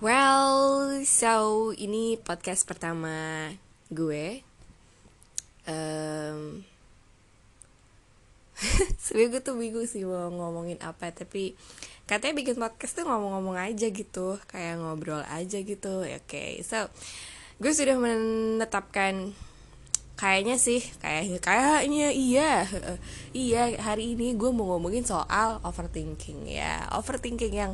Well, so ini podcast pertama gue. Um, Sebenernya gue tuh bingung sih mau ngomongin apa Tapi katanya bikin podcast tuh ngomong-ngomong aja gitu Kayak ngobrol aja gitu Oke, okay, so Gue sudah menetapkan Kayaknya sih kayak Kayaknya iya Iya hari ini gue mau ngomongin soal overthinking ya Overthinking yang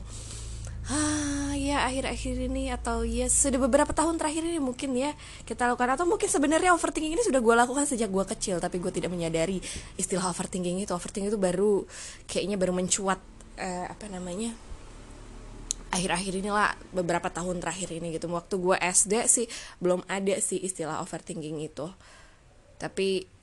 ah ya akhir-akhir ini atau ya sudah beberapa tahun terakhir ini mungkin ya kita lakukan. Atau mungkin sebenarnya overthinking ini sudah gue lakukan sejak gue kecil tapi gue tidak menyadari istilah overthinking itu. Overthinking itu baru kayaknya baru mencuat uh, apa namanya akhir-akhir inilah beberapa tahun terakhir ini gitu. Waktu gue SD sih belum ada sih istilah overthinking itu. Tapi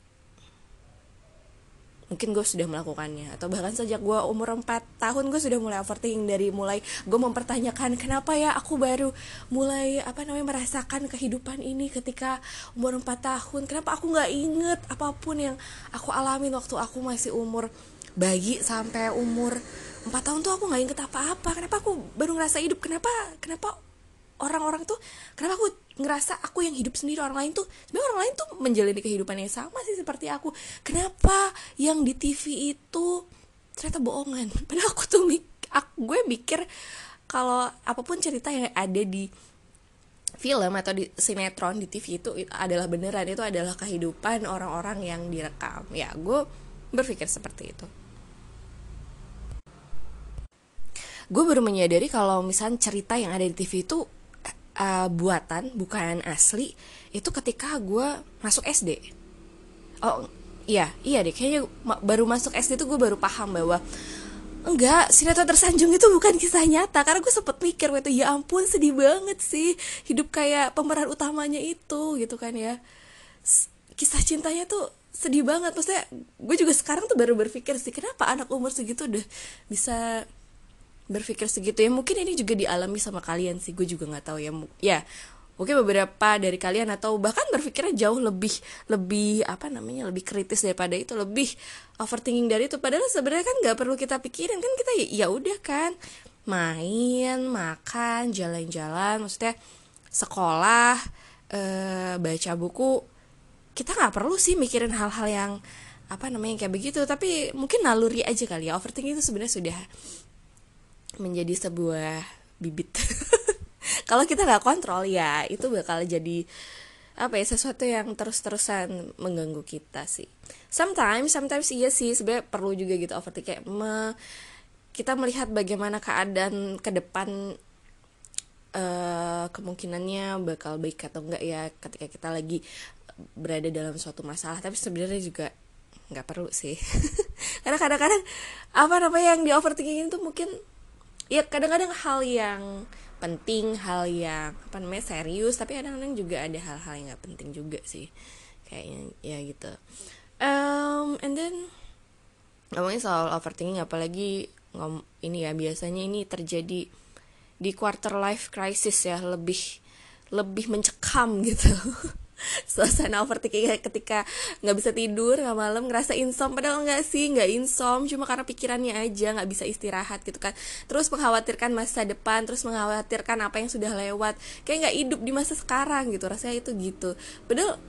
mungkin gue sudah melakukannya. Atau bahkan sejak gue umur 4 tahun gue sudah mulai overthinking dari mulai gue mempertanyakan kenapa ya aku baru mulai apa namanya merasakan kehidupan ini ketika umur 4 tahun? Kenapa aku nggak inget apa pun yang aku alami waktu aku masih umur bayi sampai umur 4 tahun tuh aku nggak inget apa-apa. Kenapa aku baru ngerasa hidup? Kenapa kenapa orang-orang tuh kenapa aku ngerasa aku yang hidup sendiri? Orang lain tuh sebenarnya orang lain tuh menjalani kehidupan yang sama sih seperti aku. Kenapa yang di TV itu ternyata bohongan? Padahal aku tuh aku, gue mikir kalau apa pun cerita yang ada di film atau di sinetron di TV itu adalah beneran itu adalah kehidupan orang-orang yang direkam. Ya gue berpikir seperti itu. Gue baru menyadari kalau misalnya cerita yang ada di TV itu uh, buatan bukan asli itu ketika gue masuk SD oh iya iya deh kayaknya baru masuk SD tuh gue baru paham bahwa enggak sinetron tersanjung itu bukan kisah nyata karena gue sempet mikir waktu ya ampun sedih banget sih hidup kayak pemeran utamanya itu gitu kan ya. Kisah cintanya tuh sedih banget maksudnya gue juga sekarang tuh baru berpikir sih kenapa anak umur segitu udah bisa berpikir segitu. Ya mungkin ini juga dialami sama kalian sih. Gue juga nggak tahu ya. Ya mungkin beberapa dari kalian atau bahkan berpikirnya jauh lebih lebih apa namanya lebih kritis daripada itu lebih overthinking dari itu. Padahal sebenarnya kan nggak perlu kita pikirin. Kan kita ya, ya udah kan. Main makan jalan-jalan maksudnya sekolah e, baca buku. Kita nggak perlu sih mikirin hal-hal yang apa namanya kayak begitu. Tapi mungkin naluri aja kali ya. Overthinking itu sebenarnya sudah menjadi sebuah bibit. Kalau kita nggak kontrol ya itu bakal jadi apa ya sesuatu yang terus-terusan mengganggu kita sih. Sometimes sometimes iya sih sebenarnya perlu juga gitu overthinking kayak me, kita melihat bagaimana keadaan ke depan uh, kemungkinannya bakal baik atau enggak ya ketika kita lagi berada dalam suatu masalah. Tapi sebenarnya juga nggak perlu sih. Karena kadang-kadang apa namanya yang di overthinking itu mungkin ya kadang-kadang hal yang penting hal yang apa namanya serius tapi kadang-kadang juga ada hal-hal yang nggak penting juga sih kayaknya ya gitu. Um, and then ngomongin soal overthinking apalagi ngom ini ya biasanya ini terjadi di quarter life crisis ya lebih lebih mencekam gitu suasana overthinking ketika nggak bisa tidur nggak malam ngerasa insom padahal nggak sih nggak insom cuma karena pikirannya aja nggak bisa istirahat gitu kan. Terus mengkhawatirkan masa depan terus mengkhawatirkan apa yang sudah lewat. Kayak nggak hidup di masa sekarang gitu rasanya itu gitu. Padahal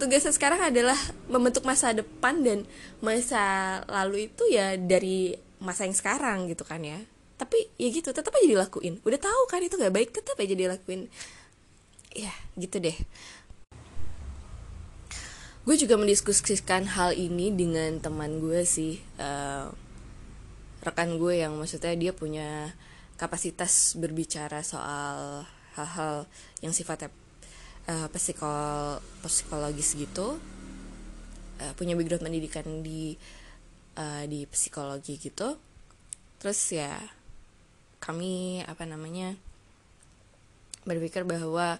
tugasnya sekarang adalah membentuk masa depan dan masa lalu itu ya dari masa yang sekarang gitu kan ya. Tapi ya gitu tetap aja dilakuin. Udah tahu kan itu nggak baik tetap aja dilakuin. Ya gitu deh gue juga mendiskusikan hal ini dengan teman gue sih uh, rekan gue yang maksudnya dia punya kapasitas berbicara soal hal-hal yang sifatnya uh, psikol psikologis gitu. Uh, punya background pendidikan di uh, di psikologi gitu. Terus ya kami apa namanya berpikir bahwa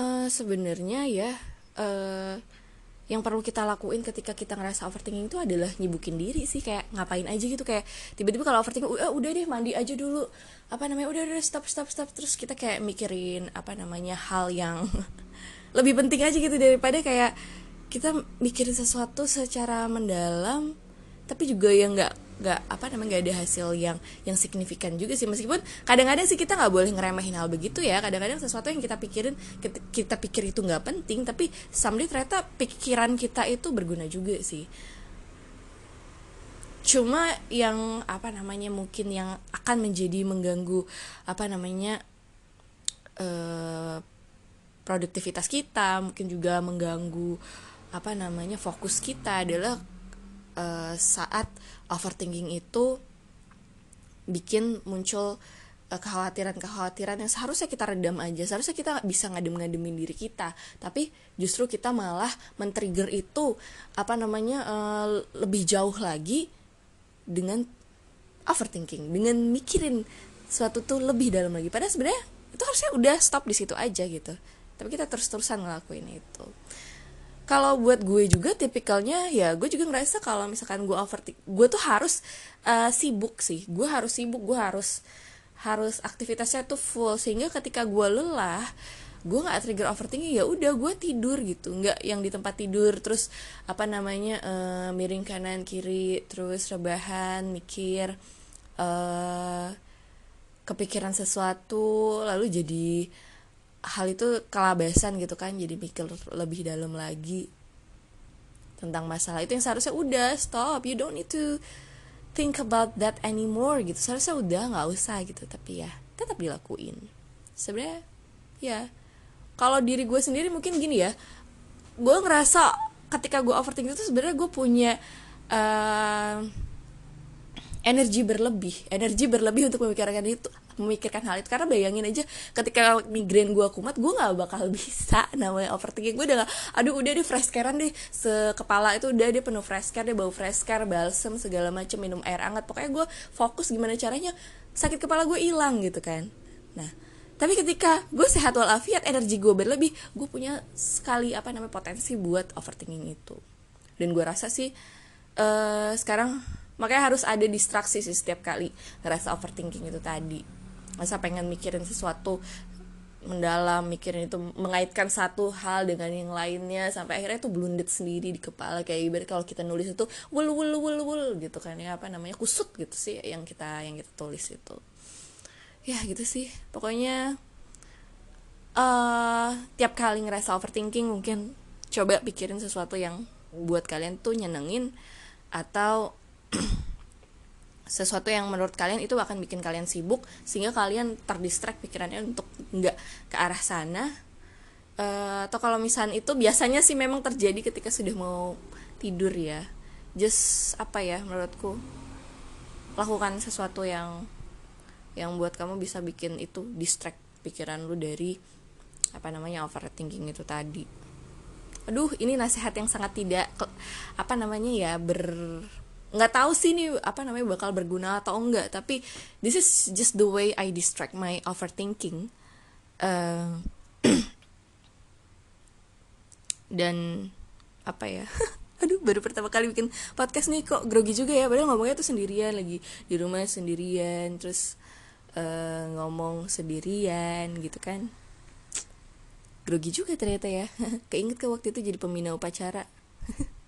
uh, sebenarnya ya uh, yang perlu kita lakuin ketika kita ngerasa overthinking itu adalah nyibukin diri sih kayak ngapain aja gitu kayak tiba-tiba kalau overthinking udah, udah deh mandi aja dulu. Apa namanya udah udah stop stop stop. Terus kita kayak mikirin apa namanya hal yang lebih penting aja gitu daripada kayak kita mikirin sesuatu secara mendalam tapi juga yang nggak nggak apa namanya nggak ada hasil yang yang signifikan juga sih. Meskipun kadang-kadang sih kita nggak boleh ngeremehin hal begitu ya. Kadang-kadang sesuatu yang kita pikirin kita, pikir itu nggak penting tapi someday ternyata pikiran kita itu berguna juga sih. Cuma yang apa namanya mungkin yang akan menjadi mengganggu apa namanya uh, produktivitas kita mungkin juga mengganggu apa namanya fokus kita adalah uh, saat overthinking itu bikin muncul uh, kekhawatiran-kekhawatiran yang seharusnya kita redam aja seharusnya kita bisa ngadem-ngademin diri kita tapi justru kita malah men-trigger itu apa namanya uh, lebih jauh lagi dengan overthinking dengan mikirin suatu tuh lebih dalam lagi. Padahal sebenarnya itu harusnya udah stop di situ aja gitu. Tapi kita terus-terusan ngelakuin itu kalau buat gue juga tipikalnya ya gue juga ngerasa kalau misalkan gue overthink gue tuh harus uh, sibuk sih. Gue harus sibuk gue harus harus aktivitasnya tuh full. Sehingga ketika gue lelah gue nggak trigger overthinking ya udah gue tidur gitu. Nggak yang di tempat tidur terus apa namanya uh, miring kanan kiri terus rebahan mikir uh, kepikiran sesuatu lalu jadi hal itu kelabasan gitu kan jadi mikir lebih dalam lagi tentang masalah. Itu yang seharusnya udah stop you don't need to think about that anymore gitu. Seharusnya udah nggak usah gitu tapi ya tetap dilakuin. Sebenarnya ya kalau diri gue sendiri mungkin gini ya gue ngerasa ketika gue overthinking itu sebenarnya gue punya uh, energi berlebih energi berlebih untuk memikirkan itu memikirkan hal itu. Karena bayangin aja ketika migrain gue kumat gue nggak bakal bisa namanya overthinking. Gue udah gak, aduh udah deh fresh carean deh. Sekepala itu udah dia penuh fresh care deh bau fresh care balsem segala macam minum air hangat. Pokoknya gue fokus gimana caranya sakit kepala gue hilang gitu kan. Nah tapi ketika gue sehat walafiat energi gue berlebih gue punya sekali apa namanya potensi buat overthinking itu. Dan gue rasa sih uh, sekarang makanya harus ada distraksi sih setiap kali ngerasa overthinking itu tadi. Masa pengen mikirin sesuatu mendalam mikirin itu mengaitkan satu hal dengan yang lainnya sampai akhirnya itu blundet sendiri di kepala. Kayak ibarat kalau kita nulis itu wul wul wul wul gitu kan ya apa namanya kusut gitu sih yang kita yang kita tulis itu. Ya gitu sih. Pokoknya uh, tiap kali ngerasa overthinking mungkin coba pikirin sesuatu yang buat kalian tuh nyenengin atau sesuatu yang menurut kalian itu akan bikin kalian sibuk sehingga kalian terdistract pikirannya untuk nggak ke arah sana. Uh, atau kalau misalnya itu biasanya sih memang terjadi ketika sudah mau tidur ya. Just apa ya menurutku? Lakukan sesuatu yang yang buat kamu bisa bikin itu distract pikiran lu dari apa namanya overthinking itu tadi. Aduh ini nasihat yang sangat tidak apa namanya ya ber nggak tahu sih nih apa namanya bakal berguna atau enggak tapi this is just the way I distract my overthinking. Uh, dan apa ya? Aduh baru pertama kali bikin podcast nih kok grogi juga ya? Padahal ngomongnya tuh sendirian lagi di rumah sendirian terus uh, ngomong sendirian gitu kan. Grogi juga ternyata ya. Keinget ke waktu itu jadi pembina upacara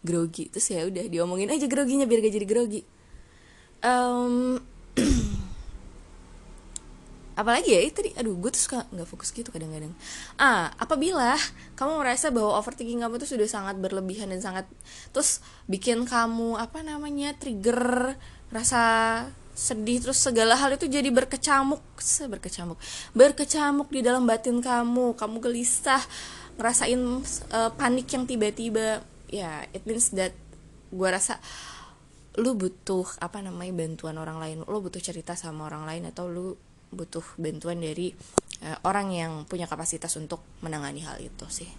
grogi. Terus ya udah diomongin aja groginya biar gak jadi grogi. Um, apalagi ya tadi aduh gue tuh suka nggak fokus gitu kadang-kadang. Ah apabila kamu merasa bahwa overthinking kamu tuh sudah sangat berlebihan dan sangat terus bikin kamu apa namanya trigger rasa sedih terus segala hal itu jadi berkecamuk berkecamuk berkecamuk di dalam batin kamu. Kamu gelisah ngerasain uh, panik yang tiba-tiba ya it means that gue rasa lu butuh apa namanya bantuan orang lain. Lu butuh cerita sama orang lain atau lu butuh bantuan dari uh, orang yang punya kapasitas untuk menangani hal itu sih.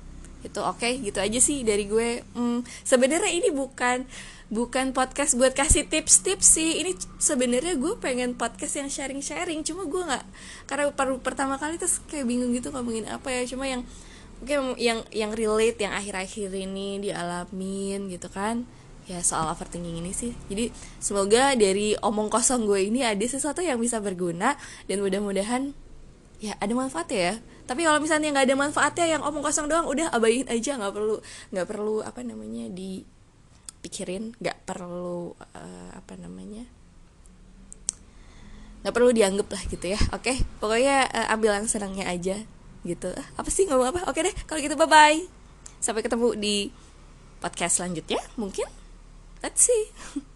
Itu oke okay, gitu aja sih dari gue. Hmm, sebenarnya ini bukan bukan podcast buat kasih tips-tips sih. Ini sebenarnya gue pengen podcast yang sharing-sharing. Cuma gue nggak karena baru pertama kali terus kayak bingung gitu ngomongin apa ya. Cuma yang Oke, yang yang relate yang akhir-akhir ini dialamin gitu kan. Ya soal overthinking ini sih. Jadi semoga dari omong kosong gue ini ada sesuatu yang bisa berguna dan mudah-mudahan ya ada manfaatnya ya. Tapi kalau misalnya nggak ada manfaatnya yang omong kosong doang udah abain aja. Nggak perlu nggak perlu apa namanya di pikirin nggak perlu uh, apa namanya nggak perlu dianggap lah gitu ya. Oke pokoknya uh, ambil yang senangnya aja gitu. Apa sih ngomong apa? Oke deh kalau gitu bye bye sampai ketemu di podcast selanjutnya mungkin. Let's see